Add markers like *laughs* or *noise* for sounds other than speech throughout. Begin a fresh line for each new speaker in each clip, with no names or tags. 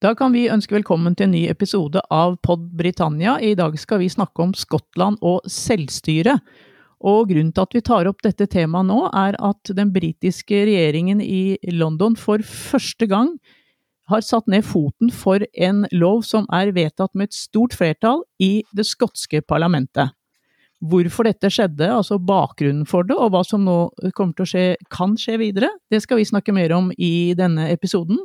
Da kan vi ønske velkommen til en ny episode av Pod Britannia. I dag skal vi snakke om Skottland og selvstyre. Og grunnen til at vi tar opp dette temaet nå, er at den britiske regjeringen i London for første gang har satt ned foten for en lov som er vedtatt med et stort flertall i det skotske parlamentet. Hvorfor dette skjedde, altså bakgrunnen for det, og hva som nå kommer til å skje, kan skje videre, det skal vi snakke mer om i denne episoden.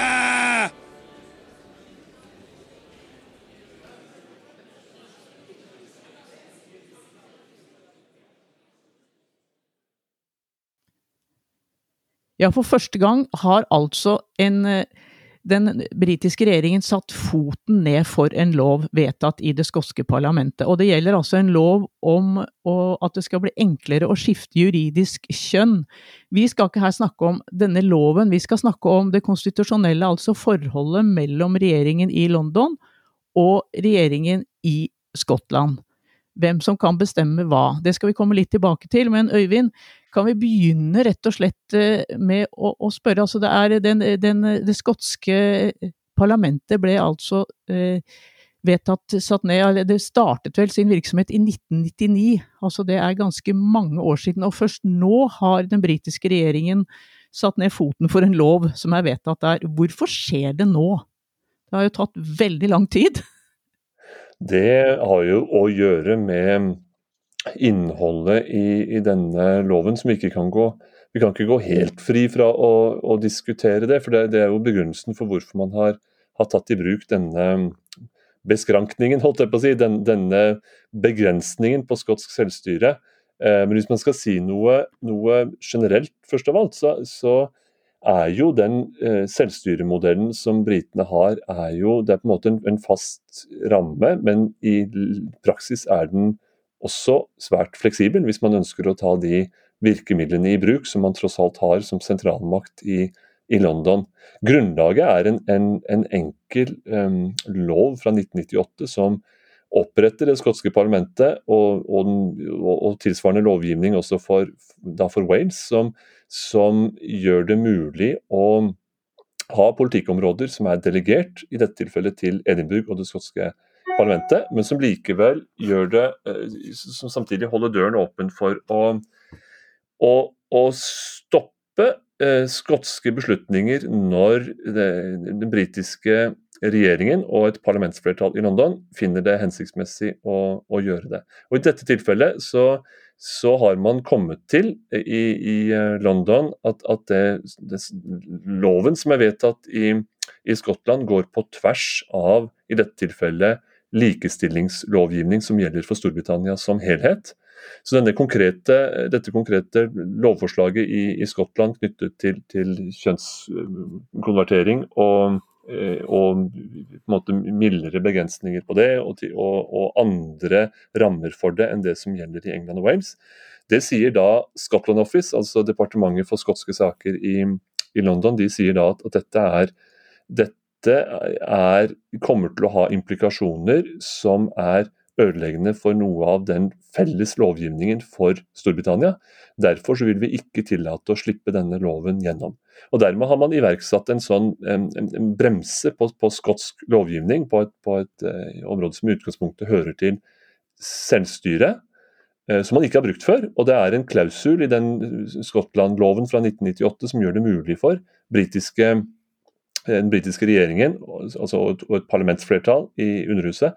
Ja, for første gang har altså en, eh, den britiske regjeringen satt foten ned for en lov vedtatt i det skotske parlamentet. Og det gjelder altså en lov om å, at det skal bli enklere å skifte juridisk kjønn. Vi skal ikke her snakke om denne loven, vi skal snakke om det konstitusjonelle, altså forholdet mellom regjeringen i London og regjeringen i Skottland. Hvem som kan bestemme hva. Det skal vi komme litt tilbake til, men Øyvind, kan vi begynne rett og slett eh, med å, å spørre altså det, er den, den, det skotske parlamentet ble altså eh, vedtatt satt ned Det startet vel sin virksomhet i 1999, altså det er ganske mange år siden. Og først nå har den britiske regjeringen satt ned foten for en lov som er vedtatt der. Hvorfor skjer det nå? Det har jo tatt veldig lang tid.
Det har jo å gjøre med innholdet i, i, denne loven som vi ikke kan gå Vi kan ikke gå helt fri fra å, å diskutere det, for det, det, er jo begrunnelsen for hvorfor man har, har, tatt i bruk denne beskrankningen, holdt jeg på å si, den, denne begrensningen på skotsk selvstyre. Eh, men hvis man skal si noe, noe generelt, først av alt, så, så er jo den eh, selvstyremodellen som britene har, er jo det er på en måte en, en fast ramme, men i praksis er den også svært fleksibel hvis man ønsker å ta de virkemidlene i bruk som man tross alt har som sentralmakt i, i London. Grunnlaget er en, en, en enkel um, lov fra 1998 som oppretter det skotske parlamentet, og, og, og, og tilsvarende lovgivning også for, for Wales, som, som, gjør det mulig å ha politikkområder som er delegert, i dette tilfellet til Edinburgh og det skotske parlamentet men som likevel gjør det eh, Som samtidig holder døren åpen for å, å, å stoppe eh, skotske beslutninger når det, den britiske regjeringen og et parlamentsflertall i London finner det hensiktsmessig å, å gjøre det. Og I dette tilfellet så, så har man kommet til i, i eh, London at, at det, det, loven som er vedtatt i, i Skottland, går på tvers av i dette tilfellet likestillingslovgivning som gjelder for Storbritannia som helhet. Så konkrete, dette konkrete lovforslaget i, i Skottland knyttet til, til kjønnskonvertering og, og måte, mildere begrensninger på det, og, til, og, og, andre rammer for det enn det som gjelder i England og Wales, det sier da Scotland Office, altså departementet for skotske saker i, i London, de sier da at, at dette er dette er, kommer til å ha implikasjoner som er ødeleggende for noe av den felles lovgivningen for Storbritannia. Derfor vil vi ikke tillate å slippe denne loven gjennom. Og Dermed har man iverksatt en sånn en, en bremse på, på, skotsk lovgivning på et, på et eh, område som i utgangspunktet hører til selvstyre, eh, som man ikke har brukt før. Og det er en klausul i den Skottland-loven fra 1998 som gjør det mulig for britiske den britiske regjeringen altså, og et parlamentsflertall i Underhuset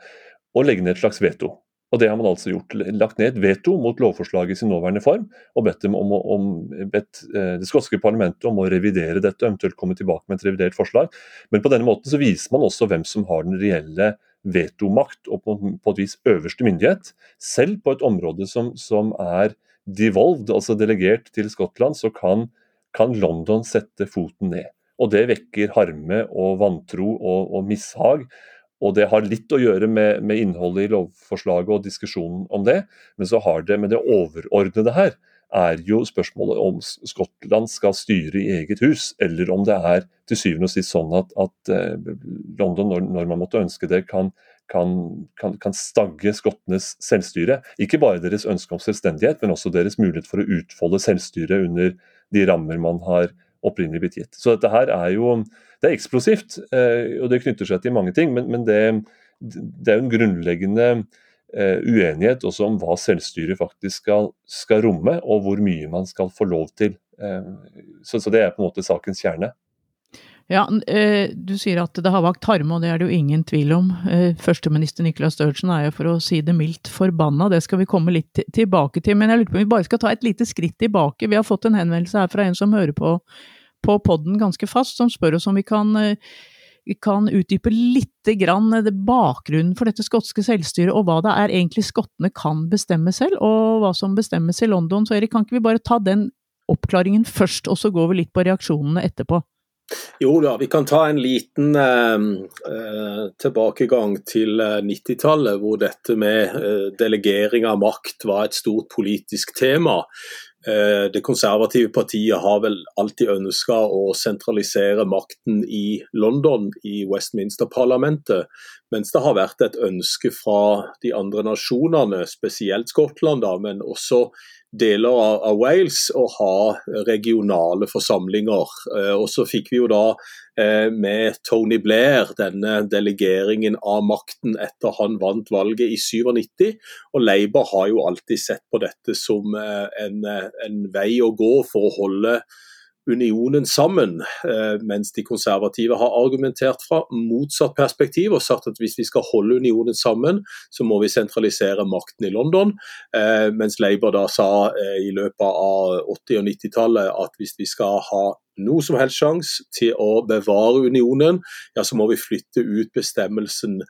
å legge ned et slags veto. Og Det har man altså gjort. Lagt ned et veto mot lovforslaget i sin nåværende form, og bedt, om, om, bedt eh, det skotske parlamentet om å revidere dette, eventuelt komme tilbake med et revidert forslag. Men på denne måten så viser man også hvem som har den reelle vetomakt, og på, på et vis øverste myndighet. Selv på et område som, som er devolved, altså delegert til Skottland, så kan, kan London sette foten ned. Og det vekker harme og vantro og, og mishag. Og det har litt å gjøre med, med, innholdet i lovforslaget og diskusjonen om det, men så har det med det overordnede her er jo spørsmålet om Skottland skal styre i eget hus, eller om det er til syvende og sist sånn at, at eh, London, når, når, man måtte ønske det, kan, kan, kan, kan, stagge skottenes selvstyre. Ikke bare deres ønske om selvstendighet, men også deres mulighet for å utfolde selvstyret under de rammer man har opprinnelig blitt gitt. Så dette her er jo det er eksplosivt, eh, og det knytter seg til mange ting, men, men det, det, er jo en grunnleggende eh, uenighet også om hva selvstyret faktisk skal, skal, romme, og hvor mye man skal få lov til. Eh, så, så, det er på en måte sakens kjerne.
Ja, Du sier at det har vakt harme, og det er det jo ingen tvil om. Førsteminister Nicolas Sturgeon er jo for å si det mildt forbanna, det skal vi komme litt tilbake til. Men jeg lurer på om vi bare skal ta et lite skritt tilbake. Vi har fått en henvendelse her fra en som hører på på podden ganske fast, som spør oss om vi kan, eh, kan utdype litt grann eh, bakgrunnen for dette skotske selvstyret, og hva det er egentlig skottene kan bestemme selv, og hva som bestemmes i London. Så Erik, kan ikke vi bare ta den oppklaringen først, og så går vi litt på reaksjonene etterpå?
Jo da, vi kan ta en liten eh, eh tilbakegang til 90-tallet, hvor dette med eh, delegering av makt var et stort politisk tema. Eh, det konservative partiet har vel alltid ønska å sentralisere makten i London, i Westminster-parlamentet, mens det har vært et ønske fra de andre nasjonene, spesielt Skottland, da, men også deler av, Wales å ha regionale forsamlinger. Eh, og så fikk vi jo da eh, med Tony Blair denne delegeringen av makten etter han vant valget i 97. Og Labour har jo alltid sett på dette som eh, en, en vei å gå for å holde unionen sammen, eh, mens de konservative har argumentert fra motsatt perspektiv og sagt at hvis vi skal holde unionen sammen, så må vi sentralisere makten i London. Eh, mens Labour da sa eh, i løpet av 80- og 90-tallet at hvis vi skal ha noe som helst sjanse til å bevare unionen, ja, så må vi flytte ut bestemmelsen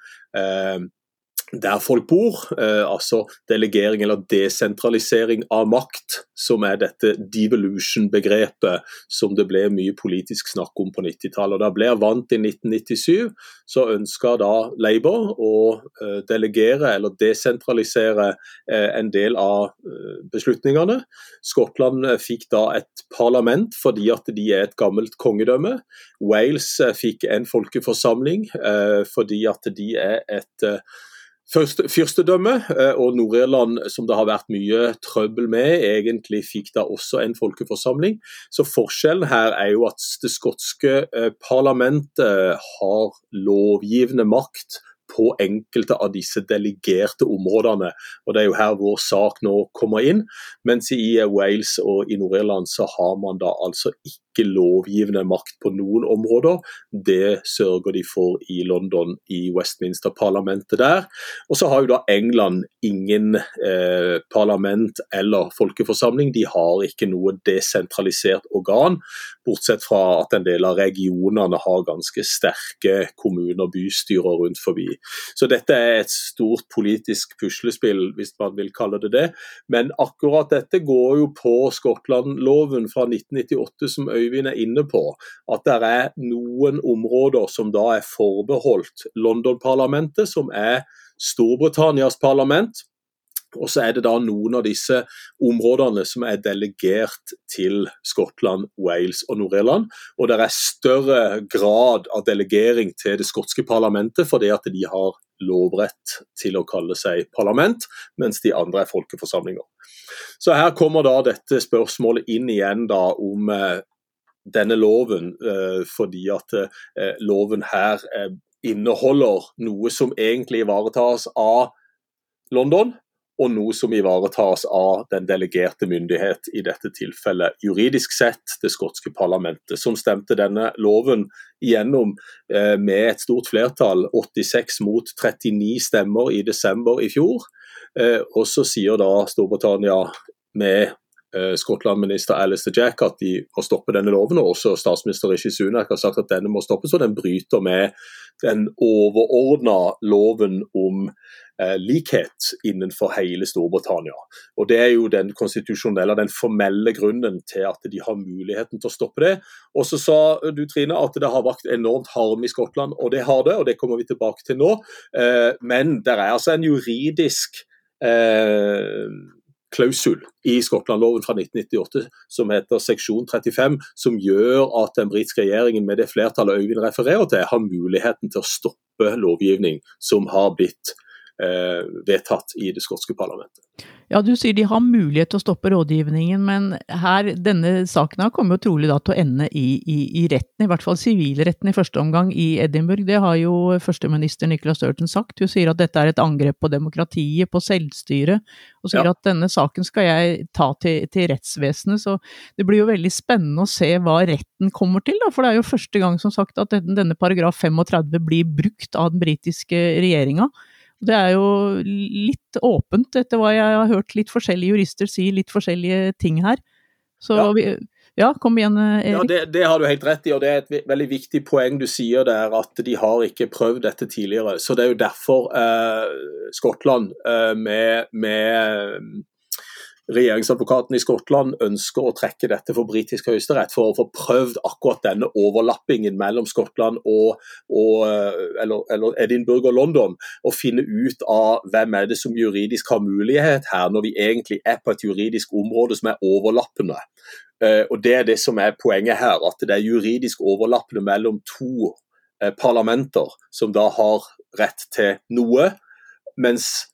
der folk bor, eh, altså delegering eller desentralisering av makt, som er dette devolution-begrepet som det ble mye politisk snakk om på 90-tallet. Da Blair vant i 1997, så ønska da Labour å eh, delegere eller desentralisere eh, en del av beslutningene. Skottland fikk da et parlament fordi at de er et gammelt kongedømme. Wales fikk en folkeforsamling fordi at de er et fyrstedømme, eh, og Nord-Irland, som det har vært mye trøbbel med, egentlig fikk da også en folkeforsamling. Så forskjellen her er jo at det skotske eh, parlamentet har lovgivende makt på enkelte av disse delegerte områdene. og Det er jo her vår sak nå kommer inn. Mens i Wales og i Nord-Irland så har man da altså ikke ikke lovgivende makt på noen områder. Det sørger de for i London, i Westminster-parlamentet der. Og så har jo da England ingen eh, parlament eller folkeforsamling. De har ikke noe desentralisert organ, bortsett fra at en del av regionene har ganske sterke kommuner og bystyrer rundt forbi. Så dette er et stort politisk puslespill, hvis man vil kalle det det. Men akkurat dette går jo på Skottland-loven fra 1998 som øye Øyvind er inne på, at det er noen områder som da er forbeholdt London-parlamentet, som er Storbritannias parlament. Og så er det da noen av disse områdene som er delegert til Skottland, Wales og Nord-Irland. Og det er større grad av delegering til det skotske parlamentet fordi at de har lovrett til å kalle seg parlament, mens de andre er folkeforsamlinger. Så her kommer da dette spørsmålet inn igjen da om eh, denne loven, eh, fordi at eh, loven her eh, inneholder noe som egentlig ivaretas av London, og noe som ivaretas av den delegerte myndighet, i dette tilfellet juridisk sett det skotske parlamentet, som stemte denne loven igjennom med et stort flertall, 86 mot 39 stemmer i desember i fjor. Og så sier da Storbritannia med Skottland-minister Alistair Jack at de må stoppe denne loven, og også statsminister Rishi Sunak har sagt at denne må stoppes, og den bryter med den overordna loven om eh, likhet innenfor hele Storbritannia. Og Det er jo den konstitusjonelle, den formelle grunnen til at de har muligheten til å stoppe det. Og så sa du Trine at det har vakt enormt harm i Skottland, og det har det, og det kommer vi tilbake til nå. Eh, men det er altså en juridisk eh, klausul i Skottland-loven fra 1998 som heter seksjon 35, som gjør at den britiske regjeringen med det flertallet Øyvind refererer til, har muligheten til å stoppe lovgivning som har blitt vedtatt i det skotske parlamentet.
Ja, du sier de har mulighet til å stoppe rådgivningen, men her, denne saken her kommer jo trolig da til å ende i, i, i retten, i hvert fall sivilretten i første omgang i Edinburgh. Det har jo førsteminister Nicola Sturton sagt. Hun sier at dette er et angrep på demokratiet, på selvstyret, og sier ja. at denne saken skal jeg ta til, til, rettsvesenet. Så det blir jo veldig spennende å se hva retten kommer til, da, for det er jo første gang som sagt at denne paragraf 35 blir brukt av den britiske regjeringa. Det er jo litt åpent, etter hva jeg har hørt litt forskjellige jurister si litt forskjellige ting her. Så ja. Vi, ja, kom igjen, Erik.
Ja, det, det, har du helt rett i, og det er et veldig viktig poeng du sier der, at de har ikke prøvd dette tidligere. Så det er jo derfor eh, Skottland eh, med, med regjeringsadvokaten i Skottland ønsker å trekke dette for britisk høyesterett for å få prøvd akkurat denne overlappingen mellom Skottland og, og eller, eller, Edinburgh og London, og finne ut av hvem er det som juridisk har mulighet her, når vi egentlig er på et juridisk område som er overlappende. Uh, og Det er det som er poenget her, at det er juridisk overlappende mellom to uh, parlamenter som da har rett til noe, mens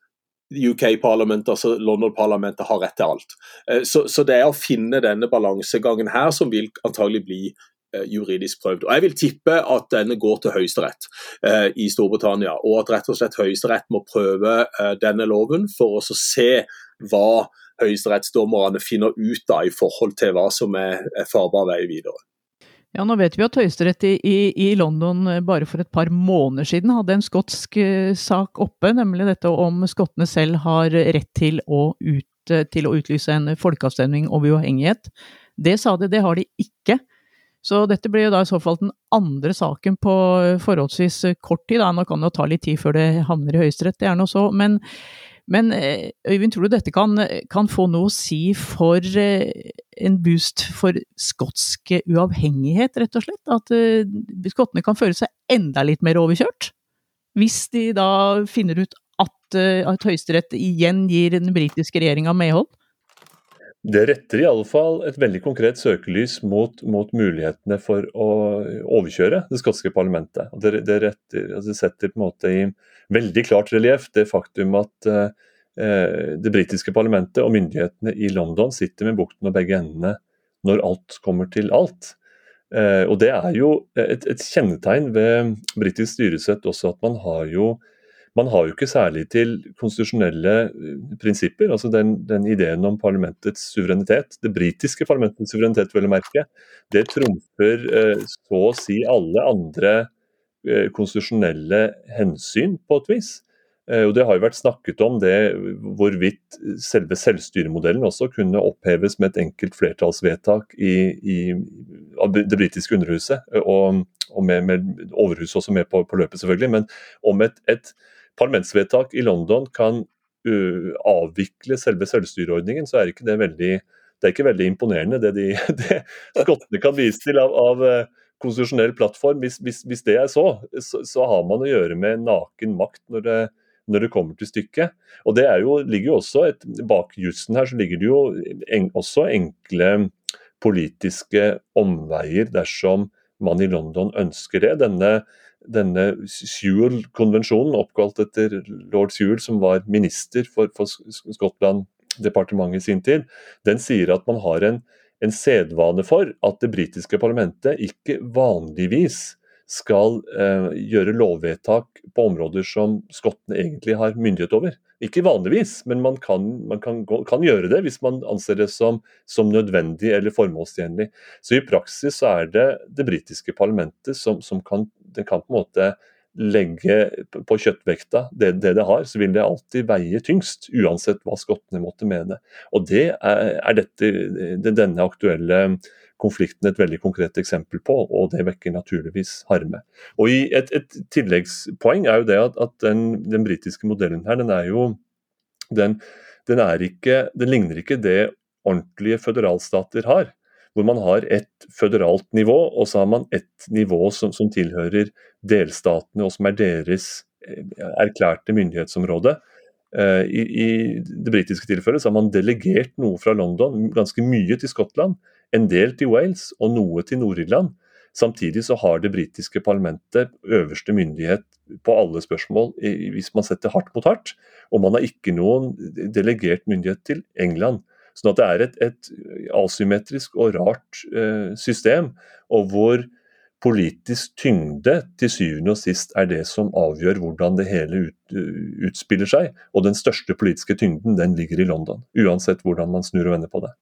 UK-parlamentet, altså London-parlamentet, har rett til alt. Eh, så, så, det er å finne denne balansegangen her som vil antagelig bli eh, juridisk prøvd. Og Jeg vil tippe at denne går til Høyesterett eh, i Storbritannia, og at rett og slett Høyesterett må prøve denne loven for å se hva høyesterettsdommerne finner ut av i forhold til hva som er farbar vei videre.
Ja, nå vet vi at Høyesterett i, i, London eh, bare for et par måneder siden hadde en skotsk uh, sak oppe, nemlig dette om skottene selv har rett til å, ut, uh, til å utlyse en folkeavstemning om uavhengighet. Det sa de, det har de ikke. Så dette blir jo da i så fall den andre saken på forholdsvis kort tid. Da. Nå kan det jo ta litt tid før det havner i Høyesterett, det er nå så. Men men eh, Øyvind, tror du dette kan, kan, få noe å si for eh, en boost for skotsk uavhengighet, rett og slett? At uh, skottene kan føle seg enda litt mer overkjørt? Hvis de da finner ut at, at Høyesterett igjen gir den britiske regjeringa medhold?
Det retter i alle fall et veldig konkret søkelys mot, mot mulighetene for å overkjøre det skotske parlamentet. Det, det, retter, altså det, setter på en måte i veldig klart relieff det faktum at eh, det britiske parlamentet og myndighetene i London sitter med bukten og begge endene når alt kommer til alt. Eh, og Det er jo et, et kjennetegn ved britisk styresett også at man har jo man har jo ikke særlig til konstitusjonelle eh, prinsipper. altså den, den, ideen om parlamentets suverenitet, det britiske parlamentets suverenitet, vel å merke, det trumfer eh, så å si alle andre eh, konstitusjonelle hensyn, på et vis. Og Det har jo vært snakket om det hvorvidt selve selvstyremodellen også kunne oppheves med et enkelt flertallsvedtak i, i det britiske underhuset, og, og med, med overhuset også med på, på løpet, selvfølgelig. Men om et, et parlamentsvedtak i London kan avvikle selve selvstyreordningen, så er ikke det veldig, det er ikke veldig imponerende, det, de, *laughs* det skottene kan vise til av, av konstitusjonell plattform. Hvis, hvis, hvis, det er så, så, så, har man å gjøre med naken makt når det, når det kommer til stykket. Og det jo, ligger jo også et, Bak jussen her så ligger det jo en, også enkle politiske omveier dersom man i London ønsker det. Denne denne Sewell-konvensjonen, oppkalt etter lord Sewell, som var minister for, for Skottland-departementet i sin tid, den sier at man har en, en sedvane for at det britiske parlamentet ikke vanligvis skal eh, gjøre lovvedtak på områder som skottene egentlig har myndighet over. Ikke vanligvis, men man kan, man kan, kan gjøre det hvis man anser det som, som, nødvendig eller formålstjenlig. Så i praksis så er det det britiske parlamentet som, som kan, kan, på en måte legge på kjøttvekta det, det det har, så vil det alltid veie tyngst, uansett hva skottene måtte mene. Og Det er, er dette, det, denne aktuelle konflikten et veldig konkret eksempel på, og det vekker naturligvis harme. Og Et, et tilleggspoeng er jo det at, at den, den britiske modellen her, den er jo den, den, er ikke, den ligner ikke det ordentlige føderalstater har hvor man har et føderalt nivå, og så har man et nivå som, som tilhører delstatene, og som er deres eh, erklærte myndighetsområde. Eh, I, I, det britiske tilfellet så har man delegert noe fra London, ganske mye til Skottland, en del til Wales og noe til Nord-Irland. Samtidig så har det britiske parlamentet øverste myndighet på alle spørsmål hvis man setter hardt mot hardt, og man har ikke noen delegert myndighet til England. Sånn at det er et, et asymmetrisk og rart eh, system, og hvor politisk tyngde til syvende og sist er det som avgjør hvordan det hele ut, utspiller seg. Og den største politiske tyngden den ligger i London, uansett hvordan man snur og vender på det.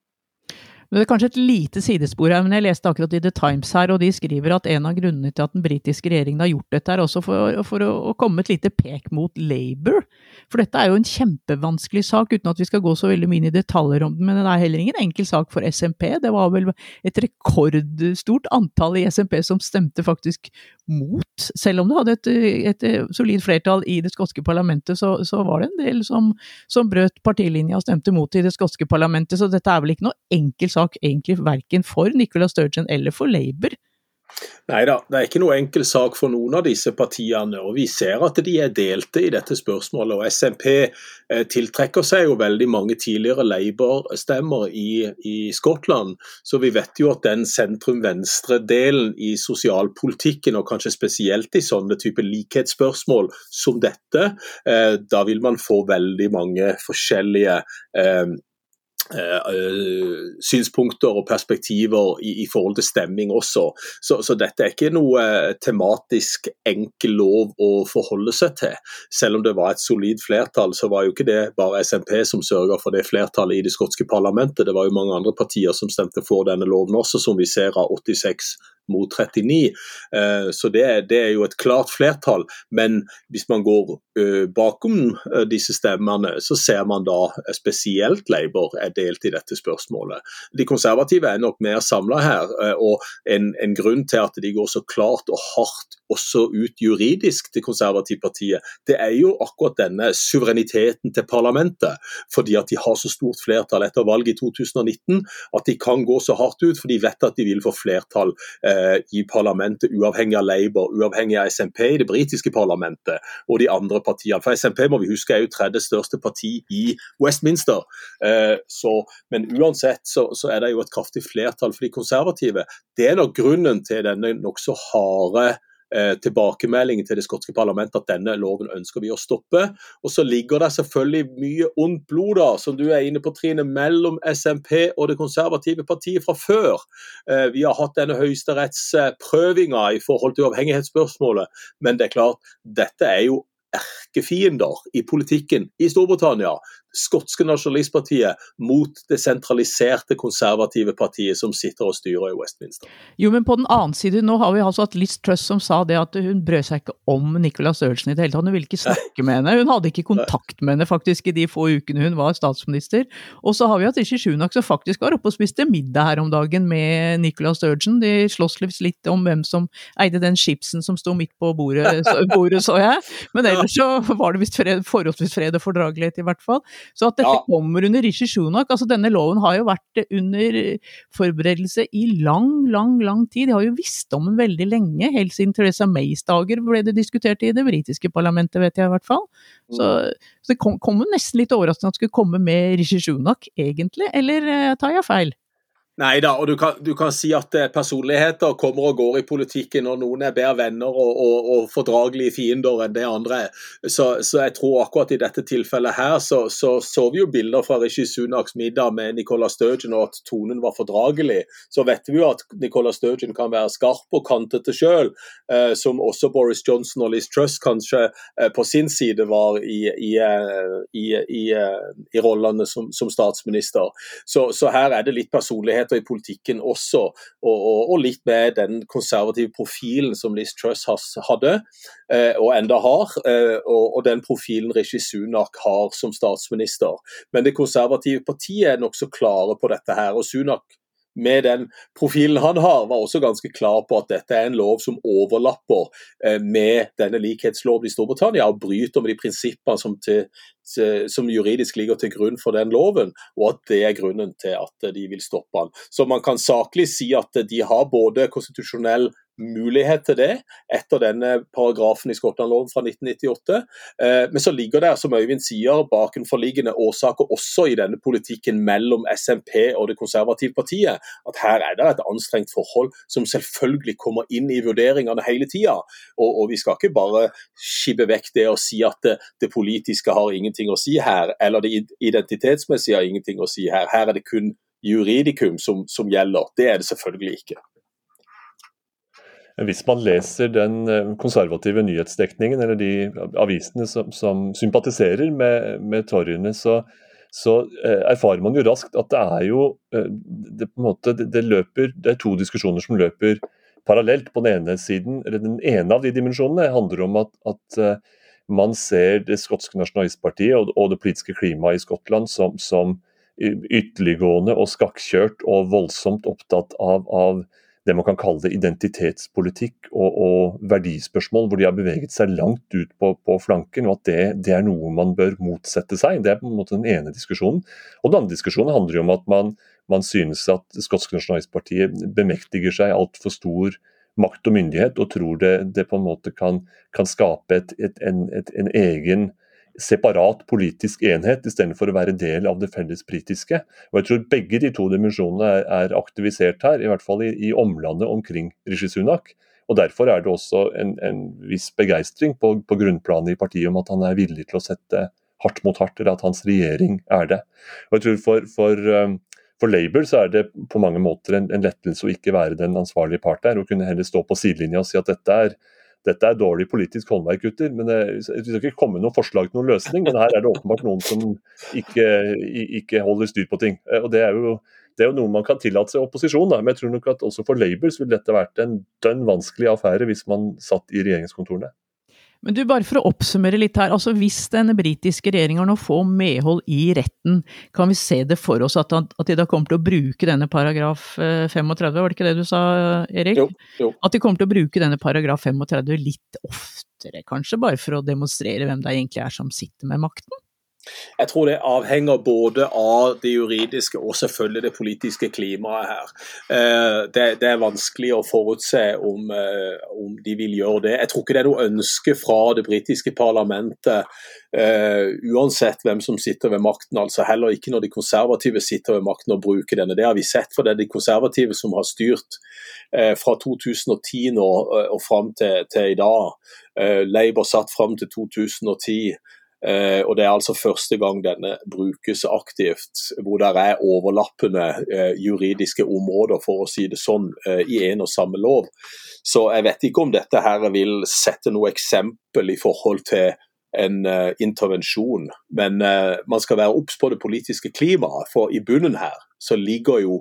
Men det er kanskje et lite sidespor her, men jeg leste akkurat i The Times her, og de skriver at en av grunnene til at den britiske regjeringen har gjort dette, er også for, for å, å, komme et lite pek mot Labour. For dette er jo en kjempevanskelig sak, uten at vi skal gå så veldig mye inn i detaljer om den. Men det er heller ingen enkel sak for SMP. Det var vel et rekordstort antall i SMP som stemte faktisk mot. Selv om det hadde et, et solid flertall i det skotske parlamentet, så, så var det en del som, som brøt partilinja og stemte mot i det skotske parlamentet. Så dette er vel ikke noe enkel sak sak egentlig verken for Nicola Sturgeon eller for Labour.
Nei da, det er ikke noe enkel sak for noen av disse partiene. og Vi ser at de er delte i dette spørsmålet. og SMP eh, tiltrekker seg jo veldig mange tidligere Labour-stemmer i, i, Skottland. Så vi vet jo at den sentrum-venstre-delen i sosialpolitikken, og kanskje spesielt i sånne type likhetsspørsmål som dette, eh, da vil man få veldig mange forskjellige eh, synspunkter og perspektiver i, i, forhold til stemming også. Så, så, dette er ikke noe eh, tematisk enkel lov å forholde seg til. Selv om det var et solid flertall, så var jo ikke det bare SMP som sørga for det flertallet i det skotske parlamentet. Det var jo mange andre partier som stemte for denne loven også, som vi ser av 86 mot 39. Så det, det, er jo et klart flertall. Men hvis man går bakom disse stemmene, så ser man da spesielt Labour er delt i dette spørsmålet. De konservative er nok mer samla her, eh, og en, en, grunn til at de går så klart og hardt også ut juridisk til Konservativpartiet, det er jo akkurat denne suvereniteten til parlamentet. Fordi at de har så stort flertall etter valget i 2019 at de kan gå så hardt ut, for de vet at de vil få flertall eh, i parlamentet, uavhengig av Labour, uavhengig av SMP i det britiske parlamentet og de andre partiene. For SMP må vi huske er jo tredje største parti i Westminster. Eh, så, men uansett så, så, er det jo et kraftig flertall for de konservative. Det er nok grunnen til denne nokså harde eh, tilbakemeldingen til det skotske parlamentet at denne loven ønsker vi å stoppe. Og så ligger det selvfølgelig mye ondt blod da, som du er inne på Trine, mellom SMP og det konservative partiet fra før. Eh, vi har hatt denne høyesterettsprøvinga i forhold til uavhengighetsspørsmålet, men det er klart, dette er jo erkefiender i politikken i Storbritannia skotske nasjonalistpartiet mot det sentraliserte konservative partiet som sitter og styrer i Westminster.
Jo, men på den annen side, nå har vi altså hatt Liz Truss som sa det at hun brød seg ikke om Nicolas Sturgeon i det hele tatt. Hun ville ikke snakke med henne. Hun hadde ikke kontakt med henne faktisk i de få ukene hun var statsminister. Og så har vi hatt Rishi Shunak som faktisk var oppe og spiste middag her om dagen med Nicolas Sturgeon. De slåss litt om hvem som eide den chipsen som sto midt på bordet, bordet så jeg. Men ellers så var det visst forholdsvis fred og fordragelighet i hvert fall. Så at dette ja. kommer under Rishi Shunak altså Denne loven har jo vært under forberedelse i lang, lang, lang tid. De har jo visst om den veldig lenge. Helt siden Theresa Mays dager ble det diskutert i det britiske parlamentet, vet jeg i hvert fall. Så, mm. så det kom, kom nesten litt overraskende at det skulle komme med Rishi Shunak, egentlig. Eller eh, tar jeg feil?
Nei da, og du kan, du kan, si at eh, personligheter kommer og går i politikken, og noen er bedre venner og, og, og fordragelige fiender enn det andre er. Så, så, jeg tror akkurat i dette tilfellet her, så, så, så vi jo bilder fra Rishi Sunaks middag med Nicola Sturgeon, og at tonen var fordragelig. Så vet vi jo at Nicola Sturgeon kan være skarp og kantete sjøl, eh, som også Boris Johnson og Liz Truss kanskje eh, på sin side var i, i, eh, i, i, eh, i rollene som, som, statsminister. Så, her er det litt personlighet muligheter i politikken også, og, og, og litt med den konservative profilen som Liz Truss hadde, eh, og enda har, eh, og, og, den profilen Rishi Sunak har som statsminister. Men det konservative partiet er nokså klare på dette her, og Sunak med den profilen han har, var også ganske klar på at dette er en lov som overlapper eh, med denne likhetsloven i Storbritannia, og bryter med de prinsippene som, til, som, juridisk ligger til grunn for den loven, og at det er grunnen til at de vil stoppe den. Så man kan saklig si at de har både konstitusjonell mulighet til det etter denne paragrafen i Skottland-loven fra 1998. Eh, men så ligger det, som Øyvind sier, bakenforliggende årsaker også i denne politikken mellom SMP og det konservative partiet. At her er det et anstrengt forhold som selvfølgelig kommer inn i vurderingene hele tida. Og, og, vi skal ikke bare skibbe vekk det og si at det, det, politiske har ingenting å si her, eller det identitetsmessige har ingenting å si her. Her er det kun juridikum som, som gjelder. Det er det selvfølgelig ikke.
Hvis man leser den eh, konservative nyhetsdekningen, eller de avisene som, som sympatiserer med, med torgene, så, så eh, erfarer man jo raskt at det er jo eh, det, på en måte, det, det, løper, det er to diskusjoner som løper parallelt. På den ene siden, eller den ene av de dimensjonene handler om at, at man ser det skotske nasjonalistpartiet og, og, det politiske klimaet i Skottland som, som ytterliggående og skakkjørt og voldsomt opptatt av, av det man kan kalle det identitetspolitikk og, og, verdispørsmål, hvor de har beveget seg langt ut på, på flanken, og at det, det, er noe man bør motsette seg. Det er på en måte den ene diskusjonen. Og Den andre diskusjonen handler jo om at man, man synes at skotske nasjonalistpartiet bemektiger seg altfor stor makt og myndighet, og tror det, det på en måte kan, kan skape et, et, en, et, en egen separat politisk enhet, istedenfor å være del av det felles britiske. Og jeg tror begge de to dimensjonene er, er aktivisert her, i hvert fall i, i omlandet omkring Rishi Sunak. Og Derfor er det også en, en viss begeistring på, på, grunnplanet i partiet om at han er villig til å sette hardt mot hardt, eller at hans regjering er det. Og jeg tror For, for, um, for Labour så er det på mange måter en, en lettelse å ikke være den ansvarlige part der, og kunne heller stå på sidelinja og si at dette er dette er dårlig politisk håndverk, gutter. men Det skal ikke komme noen forslag til noen løsning, men her er det åpenbart noen som ikke, ikke holder styr på ting. Eh, og Det er jo, det er jo noe man kan tillate seg i opposisjon, da. men jeg tror nok at også for Labour ville dette vært en dønn vanskelig affære hvis man satt i regjeringskontorene.
Men du, bare for å oppsummere litt her. altså Hvis den britiske regjeringa nå får medhold i retten, kan vi se det for oss at, at, de da kommer til å bruke denne paragraf 35, eh, var det ikke det du sa Erik?
Jo, jo.
At de kommer til å bruke denne paragraf 35 litt oftere, kanskje, bare for å demonstrere hvem det egentlig er som sitter med makten?
Jeg tror det avhenger både av det juridiske og selvfølgelig det politiske klimaet her. Eh, det, er vanskelig å forutse om, eh, de vil gjøre det. Jeg tror ikke det er noe ønske fra det britiske parlamentet, uh, uansett hvem som sitter ved makten. altså Heller ikke når de konservative sitter ved makten og bruker denne. Det har vi sett, for det er de konservative som har styrt fra 2010 nå og fram til, i dag. Labour satt fram til 2010. Eh, og Det er altså første gang denne brukes aktivt, hvor det er overlappende eh, juridiske områder, for å si det sånn, eh, i en og samme lov. Så jeg vet ikke om dette her vil sette noe eksempel i forhold til en uh, intervensjon, men uh, man skal være obs på det politiske klimaet. For i bunnen her så ligger jo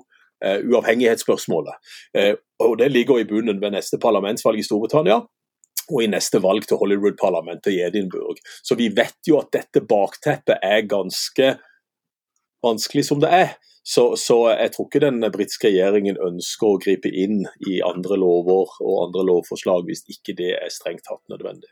uh, uavhengighetsspørsmålet. og det ligger i bunnen ved neste parlamentsvalg i Storbritannia og i neste valg til Hollywood-parlamentet i Edinburgh. Så vi vet jo at dette bakteppet er ganske vanskelig som det er. Så, så jeg tror ikke den britiske regjeringen ønsker å gripe inn i andre lover og andre lovforslag hvis ikke det er strengt tatt nødvendig.